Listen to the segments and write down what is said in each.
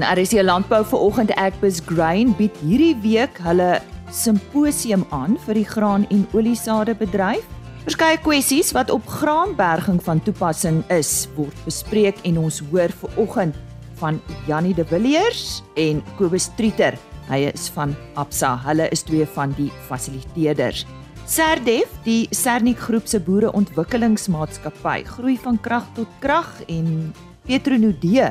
In RC Landbou vanoggend Agbus Grain bied hierdie week hulle simposium aan vir die graan en oliesade bedryf. Verskeie kwessies wat op graanberging van toepassing is, word bespreek en ons hoor vanoggend van Jannie de Villiers en Kobus Trieter. Hy is van Absa. Hulle is twee van die fasiliteerders. Serdef, die Sernik Groep se boereontwikkelingsmaatskappy, groei van krag tot krag en Petronode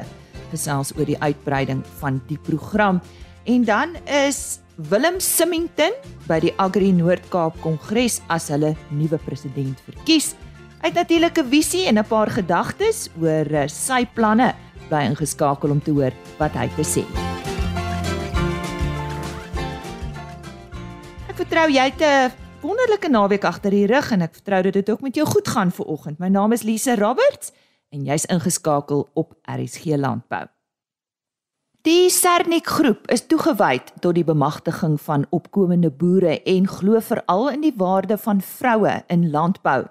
gesels oor die uitbreiding van die program. En dan is Willem Simington by die Agri Noord-Kaap Kongres as hulle nuwe president verkies. Hy het natuurlik 'n visie en 'n paar gedagtes oor eh, sy planne by ingeskakel om te hoor wat hy te sê. Ek vertrou jy het 'n wonderlike naweek agter die rug en ek vertrou dat dit ook met jou goed gaan vir oggend. My naam is Lise Roberts en jy's ingeskakel op RSG Landbou. Die Sernik Groep is toegewyd tot die bemagtiging van opkomende boere en glo veral in die waarde van vroue in landbou.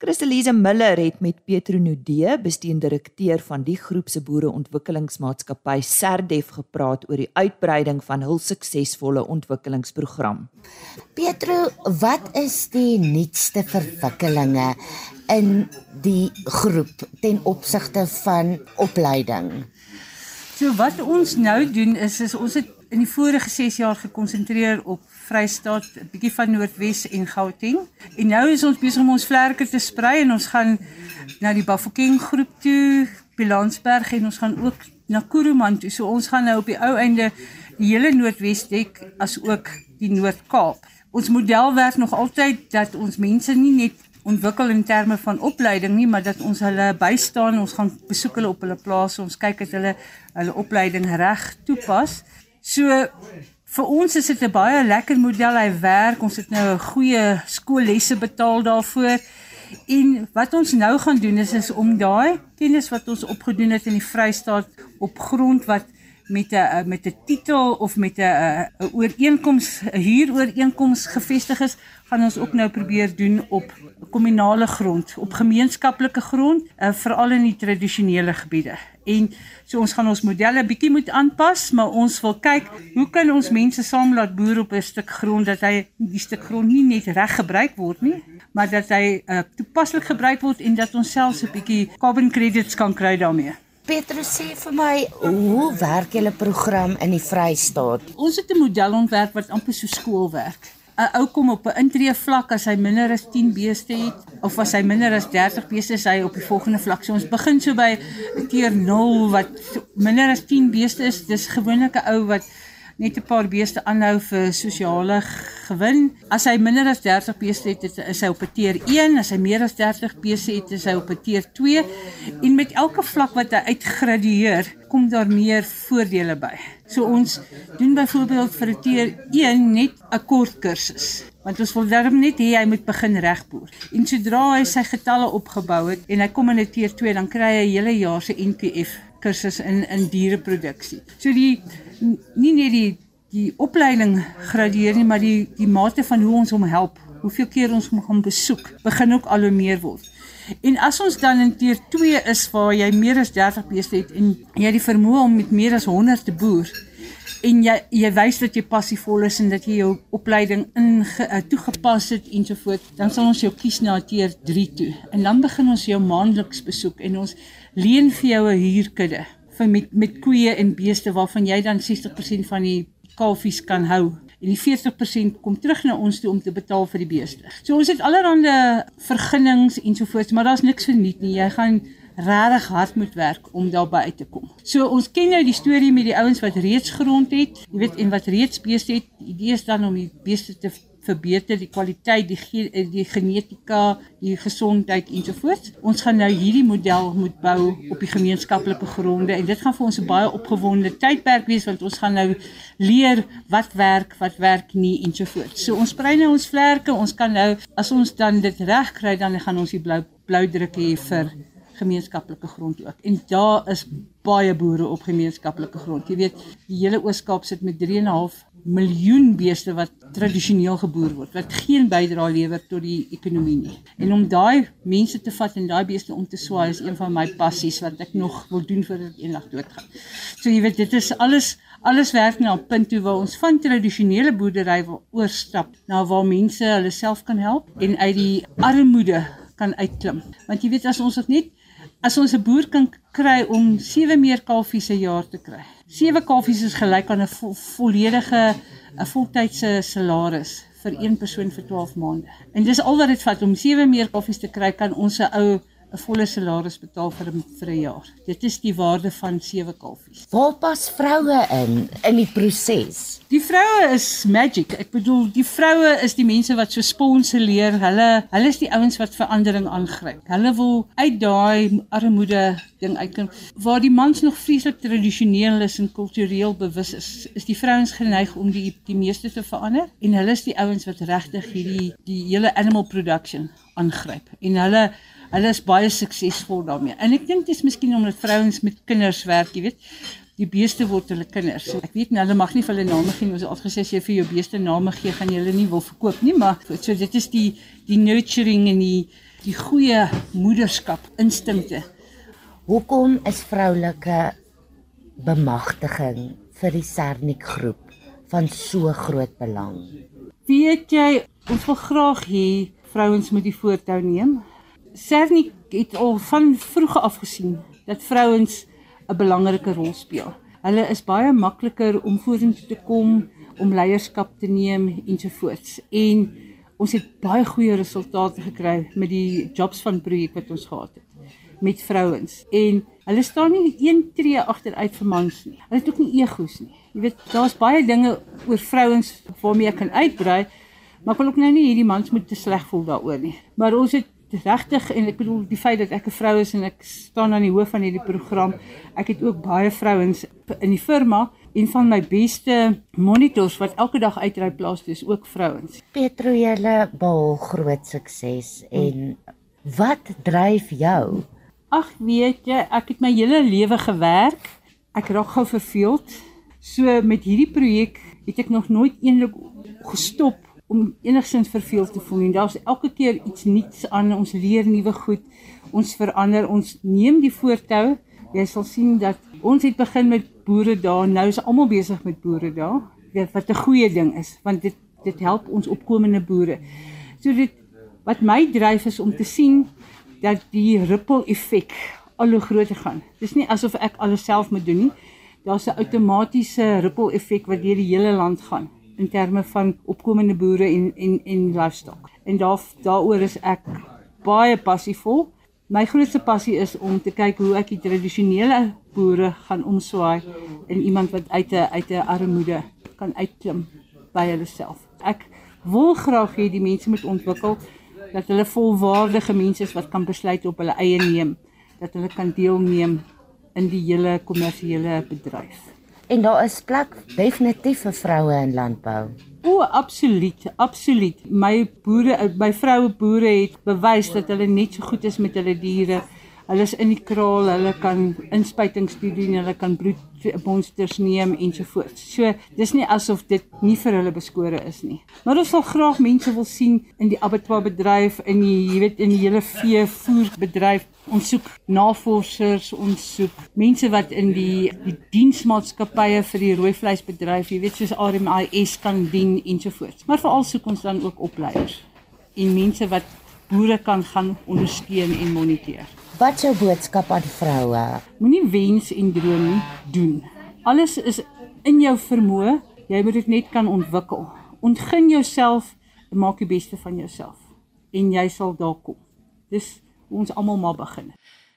Christelise Miller het met Petro Nudee, bestuurdirekteur van die groep se boereontwikkelingsmaatskappy Serdef gepraat oor die uitbreiding van hul suksesvolle ontwikkelingsprogram. Petro, wat is die nuutste verwikkelinge in die groep ten opsigte van opleiding? So wat ons nou doen is is ons het in die vorige 6 jaar gekonsentreer op Vrystaat, 'n bietjie van Noordwes en Gauteng. En nou is ons besig om ons vlerke te sprei en ons gaan na die Bafokeng groep toe, Pilansberg en ons gaan ook na Kuruman toe. So ons gaan nou op die ou einde die hele Noordwes dek as ook die Noord-Kaap. Ons model werk nog altyd dat ons mense nie net ontwikkel in terme van opleiding nie, maar dat ons hulle bystaan, ons gaan besoek hulle op hulle plase, ons kyk dat hulle hulle opleiding reg toepas. So vir ons is dit 'n baie lekker model. Hy werk. Ons het nou 'n goeie skoollesse betaal daarvoor. En wat ons nou gaan doen is is om daai kennis wat ons opgedoen het in die Vrystaat op grond wat met 'n met 'n titel of met 'n 'n ooreenkoms 'n huurooreenkoms gevestig is, gaan ons ook nou probeer doen op kommunale grond, op gemeenskaplike grond, uh, veral in die tradisionele gebiede. En so ons gaan ons modelle bietjie moet aanpas, maar ons wil kyk hoe kan ons mense saam laat boer op 'n stuk grond dat hy die stuk grond nie net reg gebruik word nie, maar dat hy uh, toepaslik gebruik word en dat ons selfs 'n bietjie carbon credits kan kry daarmee. Petrus sê vir my, hoe werk julle program in die Vrystaat? Ons het 'n model ontwerp wat amper so skool werk. 'n Ou kom op 'n intree vlak as hy minder as 10 beeste het of as hy minder as 30 beeste is, hy op die volgende vlak. So ons begin so by keer 0 wat minder as 10 beeste is. Dis gewoonlik 'n ou wat net 'n paar beeste aanhou vir sosiale gewin. As hy minder as 30 beeste het, is hy op 'n tier 1, as hy meer as 30 beeste het, is hy op 'n tier 2. En met elke vlak wat hy uitgradueer, kom daar meer voordele by. So ons doen byvoorbeeld vir 'n tier 1 net 'n kort kursus want ons wil darm net hê hy moet begin regboer. En sodra hy sy getalle opgebou het en hy kom in 'n tier 2, dan kry hy 'n hele jaar se NPF kursus in in diereproduksie. So die nie net die die opleiding gradeer nie, maar die die mate van hoe ons hom help, hoeveel keer ons hom gaan besoek, begin ook al hoe meer word. En as ons dan in tier 2 is waar jy meer as 30 beeste het en jy die vermoë om met meer as 100 te boer en jy jy wys dat jy passievol is en dat jy jou opleiding in uh, toegepas het ensovoorts, dan sal ons jou kies na tier 3 toe. En dan begin ons jou maandeliks besoek en ons leen vir jou 'n huurkudde vir met met koeie en beeste waarvan jy dan 60% van die kalfies kan hou en die 40% kom terug na ons toe om te betaal vir die beeste. So ons het allerlei vergunnings ensovoorts, maar daar's niks verniet nie. Jy gaan regtig hard moet werk om daarby uit te kom. So ons ken nou die storie met die ouens wat reeds grond het, jy weet en wat reeds beeste het. Die idee is dan om die beeste te verbeter die kwaliteit, die eh, die genetika, die gesondheid ensovoorts. Ons gaan nou hierdie model moet bou op die gemeenskaplike gronde en dit gaan vir ons 'n baie opgewonde tydperk wees want ons gaan nou leer wat werk, wat werk nie ensovoorts. So ons sprei nou ons vlerke, ons kan nou as ons dan dit reg kry dan gaan ons die blou blou druk hê vir gemeenskaplike grond ook. En daar is baie boere op gemeenskaplike grond. Jy weet, die hele Oos-Kaap sit met 3.5 miljoen beeste wat tradisioneel geboer word wat geen bydrae lewer tot die ekonomie nie. En om daai mense te vat en daai beeste om te swaai is een van my passies wat ek nog wil doen voordat ek eendag doodgaan. So jy weet dit is alles alles werk na 'n punt toe waar ons van tradisionele boerdery wil oorstap na waar mense hulle self kan help en uit die armoede kan uitklim. Want jy weet as ons net as ons 'n boer kan kry om 7 meer kalfies se jaar te kry. 7 kalfies is gelyk aan 'n vo volledige 'n voltydse salaris vir een persoon vir 12 maande. En dis al wat dit vat om 7 meer kalfies te kry kan ons 'n ou 'n volle salaris betaal vir 'n vir 'n jaar. Dit is die waarde van 7 kalfies. Waar pas vroue in in die proses? Die vroue is magic. Ek bedoel, die vroue is die mense wat so sponsoreer. Hulle hulle is die ouens wat verandering aangryp. Hulle wil uit daai armoede ding uitkom. Waar die mans nog vreeslik tradisioneel is en kultureel bewus is, is die vrouens geneig om die die meeste te verander en hulle is die ouens wat regtig hierdie die hele animal production aangryp. En hulle Hulle is baie suksesvol daarmee. En ek dink dit is miskien omdat vrouens met kinders werk, jy weet. Die beeste word hulle kinders. Ek weet nie hulle mag nie vir hulle name gee nie. Ons het al gesê as jy vir jou beeste name gee, gaan jy hulle nie wil verkoop nie, maar so dit is die die nurturing en die die goeie moederskap instinkte. Hoekom is vroulike bemagtiging vir die Sernik groep van so groot belang? Weet jy, ons wil graag hê vrouens moet die voortou neem. Sernik het al van vroeg af gesien dat vrouens 'n belangrike rol speel. Hulle is baie makliker om vorentoe te kom, om leierskap te neem ensovoorts. En ons het baie goeie resultate gekry met die jobs van projek wat ons gehad het met vrouens. En hulle staan nie een tree agteruit vir mans nie. Hulle het ook nie egos nie. Jy weet, daar's baie dinge oor vrouens waarmee ek kan uitbrei, maar ek wil ook nou nie hierdie mans moet te sleg voel daaroor nie. Maar ons het regtig en ek bedoel die feit dat ek 'n vrou is en ek staan aan die hoof van hierdie program. Ek het ook baie vrouens in die firma en van my beste monitors wat elke dag uitry plaas toe is ook vrouens. Petro julle behaal groot sukses en wat dryf jou? Ag weet jy, ek het my hele lewe gewerk. Ek raak gou verveeld. So met hierdie projek het ek nog nooit eendag gestop om enigsins verveeld te voel nie. Daar's elke keer iets nuuts aan. Ons leer nuwe goed. Ons verander. Ons neem die voortou. Jy sal sien dat ons het begin met boere daar. Nou is almal besig met boere daar. Dit wat 'n goeie ding is, want dit dit help ons opkomende boere. So dit wat my dryf is om te sien dat die ripple effek al hoe groter gaan. Dis nie asof ek alles self moet doen nie. Daar's 'n outomatiese ripple effek wat deur die hele land gaan in terme van opkomende boere en en en livestock. En daar daaroor is ek baie passievol. My grootste passie is om te kyk hoe ek die tradisionele boere gaan omswaai in iemand wat uit 'n uit 'n armoede kan uitklim by hulle self. Ek wil graag hê die mense moet ontwikkel dat hulle volwaardige mense is wat kan besluit op hulle eie neem, dat hulle kan deelneem in die hele kommersiële bedryf. En daar is plek definitief vir vroue in landbou. O, absoluut, absoluut. My boere, my vroue boere het bewys dat hulle net so goed is met hulle diere. Hulle is in die kraal, hulle kan inspuitings doen, hulle kan bloedmonsters neem ensovoorts. So, dis nie asof dit nie vir hulle beskore is nie. Maar ons sal graag mense wil sien in die abattoir bedryf en die jy weet in die hele veevoer bedryf. Ons soek navorsers, ons soek mense wat in die die diensmaatskappye vir die rooi vleisbedryf, jy weet soos RMIS kan dien ensovoorts. Maar veral soek ons dan ook opleiers en mense wat boere kan gaan ondersteun en moniteer. Wat is jou boodskap aan vroue? Moenie wens en droom nie doen. Alles is in jou vermoë. Jy moet dit net kan ontwikkel. Ontgin jouself en maak die beste van jouself en jy sal daar kom. Dis ons almal maar begin.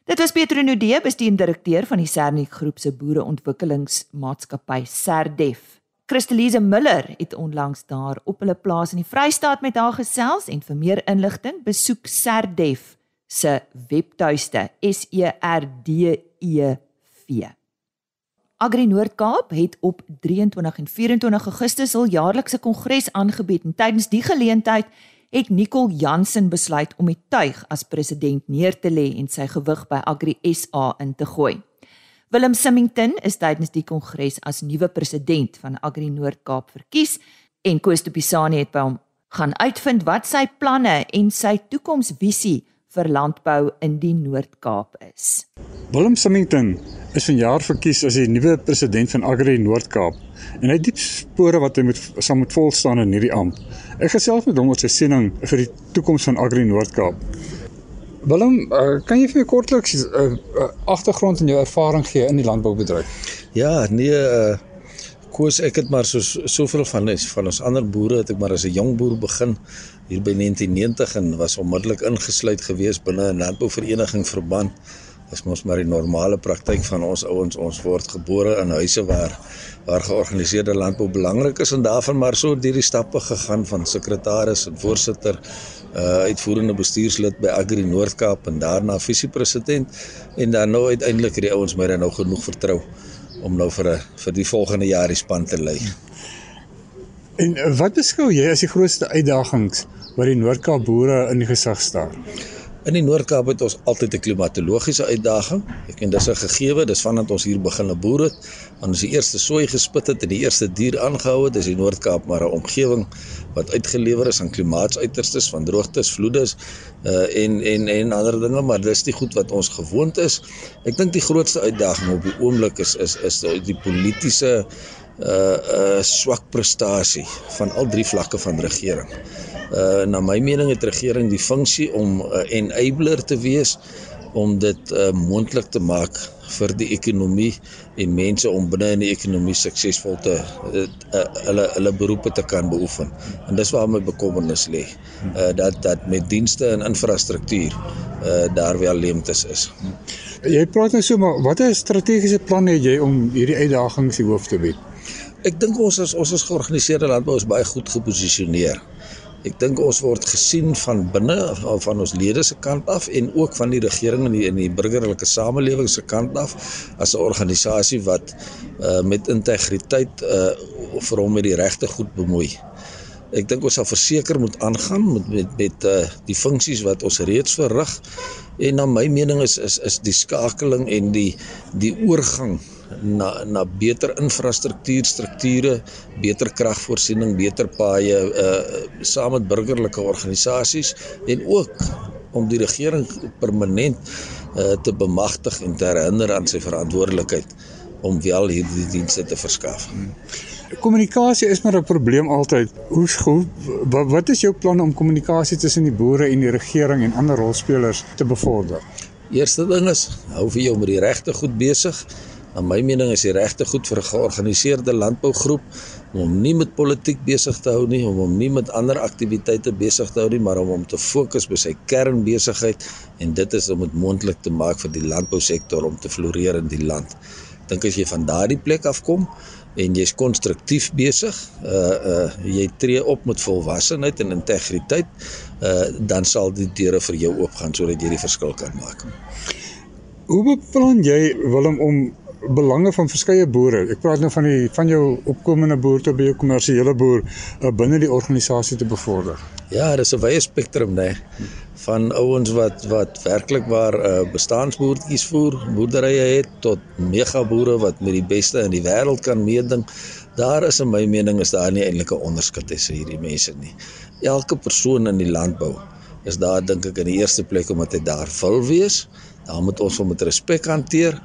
Dit was Petro Nudee, bestuurende direkteur van die Sernik Groep se boereontwikkelingsmaatskappy Serdef. Christelise Miller het onlangs daar op hulle plaas in die Vrystaat met haar gesels en vir meer inligting besoek Serdef se webtuiste S E R D E V. Agri Noord-Kaap het op 23 en 24 Augustus hul jaarlikse kongres aangebied en tydens die geleentheid het Nicole Jansen besluit om die tuig as president neer te lê en sy gewig by Agri SA in te gooi. Willem Symington is tydens die kongres as nuwe president van Agri Noord-Kaap verkies en Koos de Pisani het by hom gaan uitvind wat sy planne en sy toekomsvisie vir landbou in die Noord-Kaap is. Willem Symington is vanjaar verkies as die nuwe president van Agri Noord-Kaap en hy het diep spore wat hy moet sal moet volstaan in hierdie amp. Ek gesels met hom oor sy siening vir die toekoms van Agri Noord-Kaap. Willem, uh, kan jy vir my kortliks 'n uh, uh, agtergrond en jou ervaring gee in die landboubedryf? Ja, nee, uh, koos ek het maar so soveel van is van ons ander boere het ek maar as 'n jong boer begin hier by 1990 en was onmiddellik ingesluit gewees binne 'n landbouvereniging verband. Dis mos maar die normale praktyk van ons ouens. Ons word gebore in huise waar waar georganiseerde landbou belangrik is en daarvan maar so deur die stappe gegaan van sekretaris en voorsitter uh uitvoerende bestuurslid by Agri Noord-Kaap en daarna visiepresident en dan nou uiteindelik het die ouens my dan nou genoeg vertrou om nou vir 'n vir die volgende jaar die span te lei. En uh, wat beskou jy as die grootste uitdagings wat die Noord-Kaap boere in gesig staar? In die Noord-Kaap het ons altyd 'n klimatologiese uitdaging. Ek en dis 'n gegewe, dis vandat ons hier begin boer het, want ons die eerste sooi gespit het en die eerste dier aangehou het, is die Noord-Kaap maar 'n omgewing wat uitgelewer is aan klimaatsuiterstes van droogtes, vloedes uh en en en ander dinge, maar dis die goed wat ons gewoond is. Ek dink die grootste uitdaging op die oomblik is is is die politieke uh uh swak prestasie van al drie vlakke van regering. Uh na my mening het regering die funksie om 'n uh, enabler te wees om dit uh, moontlik te maak vir die ekonomie en mense om binne in die ekonomie suksesvol te uh, uh, hulle hulle beroepe te kan beoefen. En dis waar my bekommernis lê. Uh dat dat met dienste en infrastruktuur uh daar wel leemtes is. Jy praat nou so maar watter strategiese planne het jy om hierdie uitdagings die hoof te bied? Ek dink ons is ons is georganiseerde landbou is baie goed geposisioneer. Ek dink ons word gesien van binne van ons lede se kant af en ook van die regering en die in die burgerlike samelewing se kant af as 'n organisasie wat uh, met integriteit uh, vir hom met die regte goed bemoei. Ek dink ons sal verseker moet aangaan met met met uh, die funksies wat ons reeds verrig en na my mening is is is die skakeling en die die oorgang na na beter infrastruktuur strukture, beter kragvoorsiening, beter paaie uh saam met burgerlike organisasies en ook om die regering permanent uh te bemagtig en te herinner aan sy verantwoordelikheid om wel hierdie dienste te verskaf. Kommunikasie is maar 'n probleem altyd. Hoe wat, wat is jou plan om kommunikasie tussen die boere en die regering en ander rolspelers te bevorder? Eerste ding is hou vir jou met die regte goed besig Na my mening is die regte goed vir 'n georganiseerde landbougroep om hom nie met politiek besig te hou nie, om hom nie met ander aktiwiteite besig te hou nie, maar om hom te fokus by sy kernbesigheid en dit is om dit moontlik te maak vir die landbousektor om te floreer in die land. Dink as jy van daardie plek afkom en jy's konstruktief besig, uh uh jy tree op met volwassenheid en integriteit, uh dan sal die deure vir jou oopgaan sodat jy die verskil kan maak. Hoe beplan jy Willem om belange van verskeie boere. Ek praat nou van die van jou opkomende boer tot by jou kommersiële boer uh, binne die organisasie te bevorder. Ja, dis 'n wye spektrum nê van ouens wat wat werklik waar 'n uh, eh, bestaansboertjies voer, boerderye het tot mega boere wat met die beste in die wêreld kan meeding. Daar is in my mening is daar nie eintlik 'n onderskeid tussen hierdie mense nie. Elke persoon in die landbou is daar dink ek in die eerste plek omdat hy daar wil wees. Daar moet ons hom met respek hanteer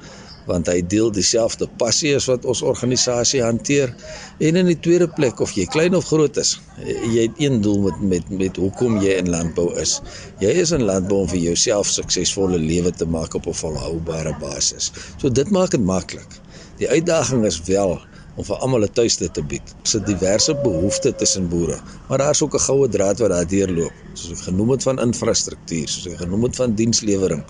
want hy deel dieselfde passie as wat ons organisasie hanteer. En in die tweede plek of jy klein of groot is jy het een doel met met met hoekom jy in landbou is. Jy is in landbou om vir jouself suksesvolle lewe te maak op 'n volhoubare basis. So dit maak dit maklik die uitdaging is wel om vir almal 'n tuiste te bied. Ons het diverse behoeftes tussen boere, maar daar's ook 'n goue draad wat daar deurloop. Soos ek genoem het van infrastruktuur, soos ek genoem het van dienslewering,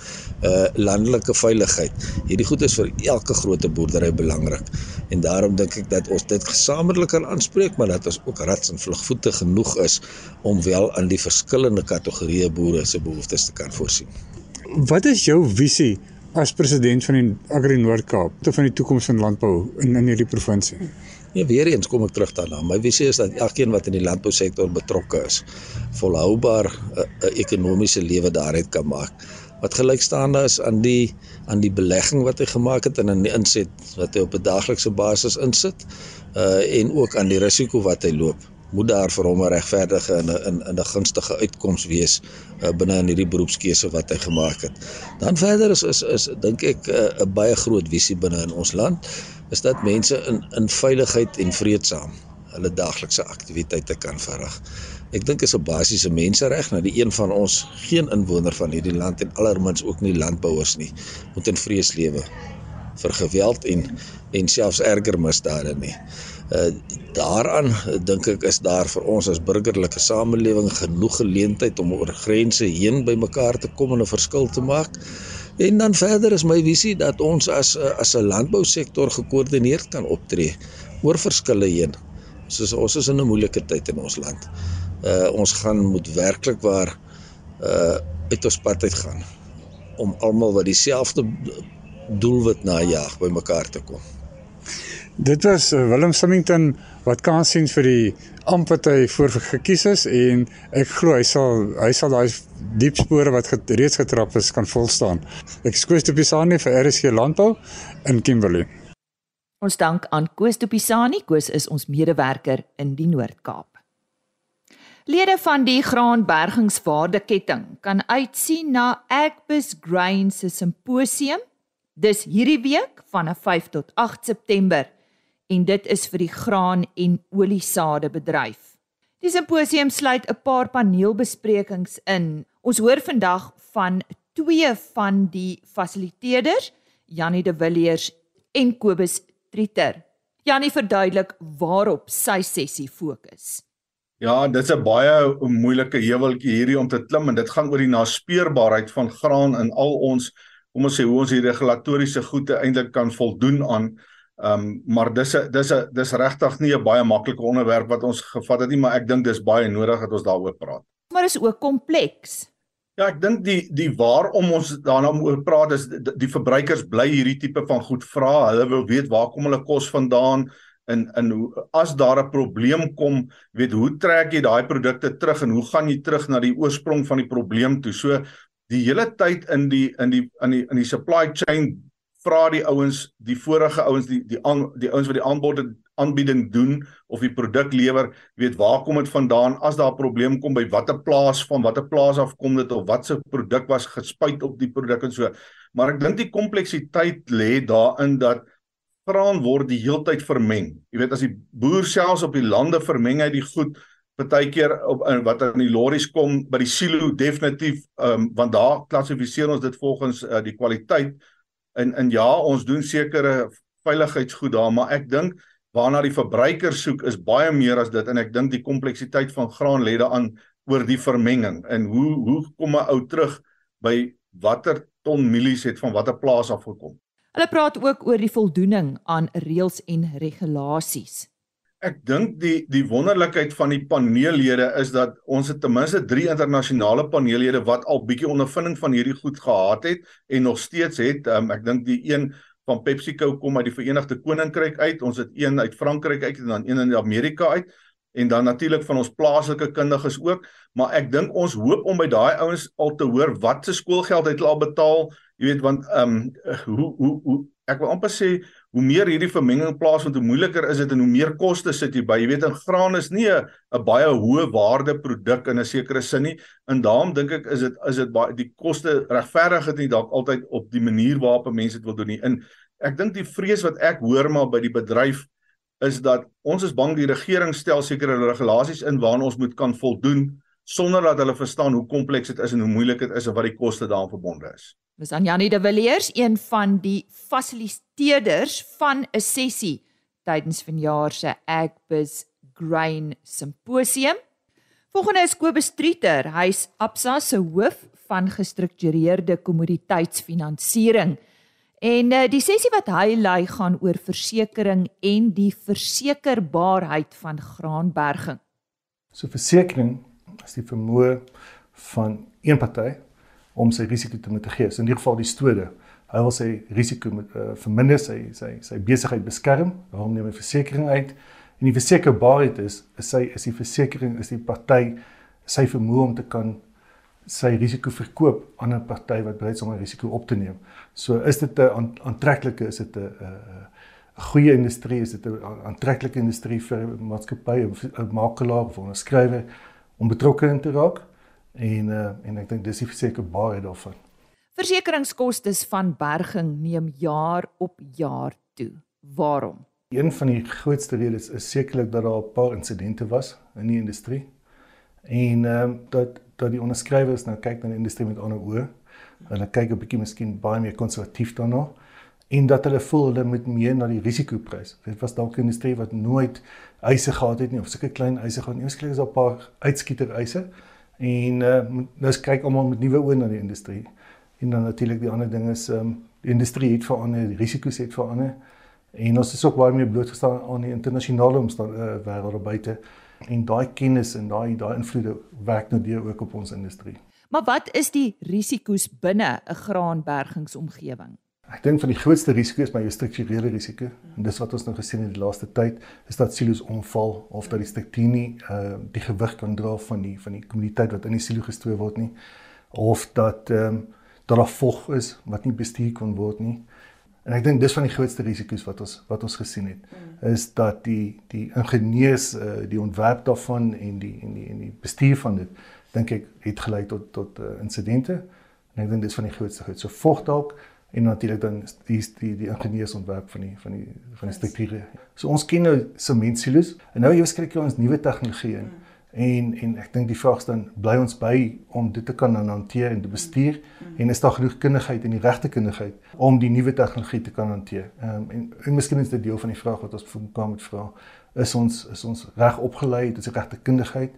uh landelike veiligheid. Hierdie goed is vir elke groot boerdery belangrik. En daarom dink ek dat ons dit gesamentlik kan aanspreek, maar dat ons ook rats en vlugvoete genoeg is om wel aan die verskillende kategorieë boere se behoeftes te kan voorsien. Wat is jou visie as president van die Agri Noord-Kaap te van die toekoms van landbou in in hierdie provinsie? Ja, weer eens kom ek terug daarna. My visie is dat elkeen wat in die landbousektor betrokke is, volhoubaar 'n uh, ekonomiese lewe daaruit kan maak. wat gelykstaande is aan die aan die belegging wat hy gemaak het en aan die inset wat hy op 'n daaglikse basis insit uh en ook aan die risiko wat hy loop moet daar vir hom 'n regverdige en 'n in 'n gunstige uitkoms wees uh, binne in hierdie beroepskeuse wat hy gemaak het. Dan verder is is is dink ek 'n uh, baie groot visie binne in ons land is dat mense in in veiligheid en vreedsaam hulle daaglikse aktiwiteite kan verrig. Ek dink is 'n basiese mensereg dat die een van ons geen inwoner van hierdie land en allermins ook nie landbouers nie moet in vrees lewe vir geweld en en selfs erger misdade nie. Uh daaraan dink ek is daar vir ons as burgerlike samelewing genoeg geleentheid om oor grense heen by mekaar te kom en 'n verskil te maak. En dan verder is my visie dat ons as as 'n landbousektor gekoördineerd kan optree oor verskille heen. Soos ons is in 'n moeilike tyd in ons land. Uh ons gaan moet werklik waar uh uit ons pad uit gaan om almal wat dieselfde doelwit najag by mekaar te kom. Dit was uh, Willem Symington wat kans sien vir die amp wat hy voor gekies is en ek glo hy sal hy sal daai diep spore wat get, reeds getrap is kan volstaan. Ek is Koos Tupisani vir RSG Landbou in Kimberley. Ons dank aan Koos Tupisani. Koos is ons medewerker in die Noord-Kaap. Lede van die graanbergingswaardeketting kan uitsien na Agbus Grain se simposium dis hierdie week van 5 tot 8 September en dit is vir die graan en oliesade bedryf. Die simposium sluit 'n paar paneelbesprekings in. Ons hoor vandag van twee van die fasiliteerders, Janie de Villiers en Kobus Trieter. Janie verduidelik waarop sy sessie fokus. Ja, dit's 'n baie moeilike heuweltjie hierdie om te klim en dit gaan oor die naspeurbaarheid van graan in al ons kom ons sê hoe ons die regulatoriese goede eintlik kan voldoen aan Ehm um, maar dis 'n dis 'n dis regtig nie 'n baie maklike onderwerp wat ons gevat het nie, maar ek dink dis baie nodig dat ons daaroor praat. Maar is ook kompleks. Ja, ek dink die die waarom ons daarna oor praat is die, die verbruikers bly hierdie tipe van goed vra. Hulle wil weet waar kom hulle kos vandaan en en hoe as daar 'n probleem kom, weet hoe trek jy daai produkte terug en hoe gaan jy terug na die oorsprong van die probleem toe? So die hele tyd in die in die in die in die supply chain vra die ouens, die vorige ouens, die die aan die ouens wat die aanbod aanbieding doen of die produk lewer, weet waar kom dit vandaan? As daar 'n probleem kom by watter plaas van watter plaas af kom dit of wat se produk was gespuit op die produk en so. Maar ek dink die kompleksiteit lê daarin dat graan word die heeltyd vermeng. Jy weet as die boer selfs op die lande vermeng hy die goed partykeer op in wat aan die lorries kom by die silo definitief ehm um, want daar klassifiseer ons dit volgens uh, die kwaliteit in in ja, ons doen sekere veiligheidsgoed daar, maar ek dink waarna die verbruiker soek is baie meer as dit en ek dink die kompleksiteit van graan lê daaraan oor die vermenging en hoe hoe kom 'n ou terug by watter ton mielies het van watter plaas af gekom. Hulle praat ook oor die voldoening aan reëls en regulasies. Ek dink die die wonderlikheid van die paneellede is dat ons het ten minste 3 internasionale paneellede wat al bietjie ondervinding van hierdie goed gehad het en nog steeds het. Um, ek dink die een van PepsiCo kom uit die Verenigde Koninkryk uit. Ons het een uit Frankryk uit en dan een in Amerika uit en dan natuurlik van ons plaaslike kundiges ook. Maar ek dink ons hoop om by daai ouens al te hoor wat se skoolgeld het hulle al betaal. Jy weet want ehm um, hoe hoe hoe ek wil amper sê hoe meer hierdie vermenging plaasvind, hoe moeiliker is dit en hoe meer koste sit jy by. Jy weet, 'n graan is nie 'n baie hoë waarde produk in 'n sekere sin nie. En daarom dink ek is dit is dit baie die koste regverdig dit nie dalk altyd op die manier waarop mense dit wil doen nie. En ek dink die vrees wat ek hoor maar by die bedryf is dat ons is bang die regering stel sekere regulasies in waaraan ons moet kan voldoen sonder dat hulle verstaan hoe kompleks dit is en hoe moeilik dit is en wat die koste daaraan verbonde is. Dis aan Janie de Villiers, een van die fasiliteerders van 'n sessie tydens vanjaar se Agbus Grain Simposium. Volgende is Kobus Trieter, hy's Absa se hoof van gestruktureerde kommoditeitsfinansiering. En uh, die sessie wat hy lei gaan oor versekerings en die versekerbaarheid van graanberging. So versekerings is die vermoë van een party om sy risiko te mitigeer. So in ieder geval die stode. Hy wil sy risiko met uh, verminder, sy sy sy besigheid beskerm. Daarom neem hy versekerings uit. En die versekerbaarheid is is sy is die versekerings is die party sy vermoë om te kan sy risiko verkoop aan 'n party wat bereid is om 'n risiko op te neem. So is dit 'n aantreklike is dit 'n 'n goeie industrie, is dit 'n aantreklike industrie vir 'n maatskappy of 'n makelaar of 'n skrywer om betrokke in te raak. En uh, en ek dink dis die verseker baie daarvan. Versekeringskoste van berging neem jaar op jaar toe. Waarom? Een van die grootste redes is sekerlik dat daar 'n paar insidente was in die industrie. En ehm um, dat dat die onderskrywers nou kyk na die industrie met ander oë. Hulle kyk 'n bietjie miskien baie meer konservatief daarna en dat hulle voel hulle moet meer na die risikoprys. Dit was dalk 'n industrie wat nooit eise gehad het nie of sulke klein eise gehad nie. Miskien is daar 'n paar uitskieter eise en uh, nou kyk almal met nuwe oë na die industrie. En dan natuurlik die ander ding is um, die industrie het verander, die risiko's het verander. En ons is ook baie meer blootgestel aan die internasionale omstandighede uh, wêreld buite en daai kennis en daai daai invloede werk nou deur ook op ons industrie. Maar wat is die risiko's binne 'n graanbergingsomgewing? Ek dink van die grootste risiko is my strukturele risiko. En dis wat ons nou gesien het in die laaste tyd, is dat silo's omval of dat die struktuur nie uh die gewig kan dra van die van die kommoditeit wat in die silo gestoor word nie of dat ehm um, dat daar vog is wat nie bestuur kon word nie. En ek dink dis van die grootste risiko's wat ons wat ons gesien het mm. is dat die die ingenieurs uh, die ontwerp daarvan en die en die en die bestuur van dit dink ek het gelei tot tot uh, insidente. En ek dink dis van die grootste goed. So vog dalk en natuurlik dan die die die ingenieursontwerp van die van die van die strukture. So ons ken nou sementsilos en nou jy skryf jy ons nuwe tegnologie in. Mm. En en ek dink die vraag staan bly ons by om dit te kan hanteer en te bestuur mm. en is daar genoeg kundigheid en die regte kundigheid om die nuwe tegnologie te kan hanteer. Ehm um, en, en miskien is dit deel van die vraag wat ons vir mekaar moet vra. Is ons is ons reg opgelei, het ons die regte kundigheid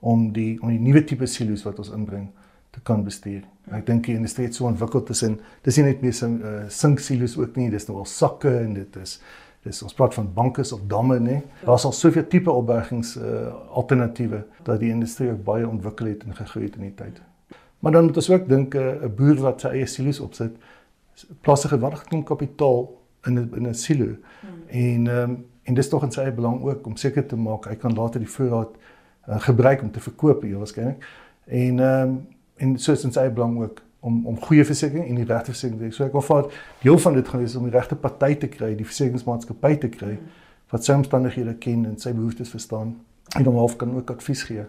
om die om die nuwe tipe silo's wat ons inbring te kan bestuur. Mm. Ek dink die industrie het so ontwikkel tussen dis nie net meer so uh, sink silo's ook nie, dis nou al sakke en dit is Dis ons praat van banke of damme nê. Daar's al soveel tipe opbergings uh, alternatiewe dat die industrie ook baie ontwikkel het en gegroei het in die tyd. Maar dan moet ons ook dink eh, 'n uh, boer wat sy eie silo's opsit, plaas 'n geweldige klomp kapitaal in 'n in 'n silo. Hmm. En ehm um, en dis tog in sy eie belang ook om seker te maak hy kan later die voorraad uh, gebruik om te verkoop hier waarskynlik. En ehm um, en soos in sy eie belang ook om om goeie versekerings en die regte versekerings. So ek wil vaar deel van dit gaan wees om die regte party te kry, die versekeringsmaatskappy te kry wat sy omstandighede ken en sy behoeftes verstaan en hom half kan ook advies gee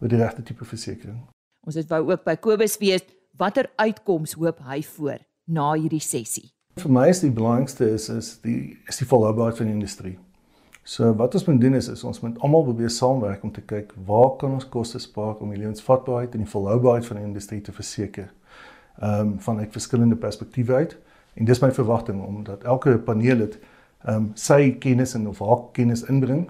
oor die regte tipe versekering. Ons het wou ook by Kobus weet watter uitkoms hoop hy voor na hierdie sessie. Vir my is die belangrikste is is die is die volhoubaarheid van die industrie. So wat ons moet doen is, is ons moet almal probeer saamwerk om te kyk waar kan ons koste spaar om die lewensvatbaarheid en die volhoubaarheid van die industrie te verseker ehm um, vanuit verskillende perspektiewe uit. En dis my verwagting omdat elke paneellid ehm um, sy kennis en of haar kennis inbring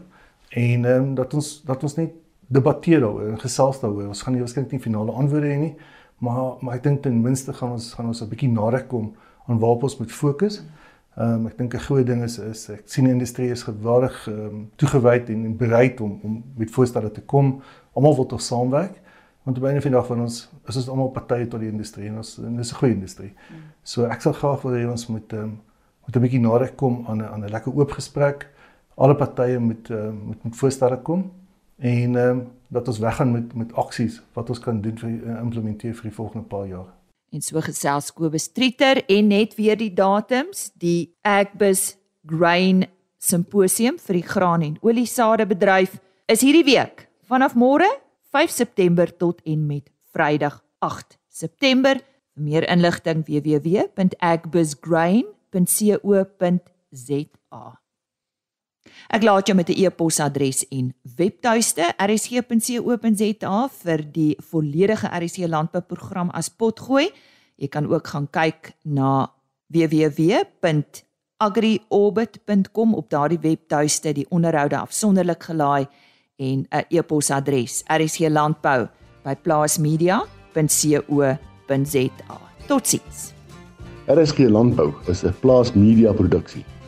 en ehm um, dat ons dat ons net debatteer daaroor en gesels daaroor. Ons gaan nie waarskynlik nie finale antwoorde hê nie, maar maar ek dink ten minste gaan ons gaan ons 'n bietjie nader kom aan waar ons moet fokus. Ehm um, ek dink 'n groot ding is is ek sien die industrie is geweldig ehm um, toegewyd en, en bereid om om met voorstelle te kom. Almal wil tog saamwerk. Want op 'n van dag van ons is ons almal partye tot die industrie en ons en dis 'n goeie industrie. Mm. So ek sal graag wil hê ons moet um, moet 'n bietjie nader kom aan 'n aan 'n lekker oop gesprek. Alle partye moet uh, moet met voorstelle kom en ehm um, dat ons weggaan met met aksies wat ons kan doen vir uh, implementeer vir die volgende paar jaar. En so gesels Kobus Trieter en net weer die datums, die Agbus Grain Simposium vir die graan en oliesade bedryf is hierdie week vanaf môre 5 September tot en met Vrydag 8 September. Vir meer inligting www.agbusgrain.co.za. Ek laat jou met 'n e-posadres en webtuiste rsg.co.za vir die volledige RSC landbouprogram as potgooi. Jy kan ook gaan kyk na www.agriorbit.com op daardie webtuiste die onderhoude afsonderlik gelaai en 'n e-posadres rsglandbou@plaasmedia.co.za. Totsiens. RSG Landbou is 'n Plaas Media produksie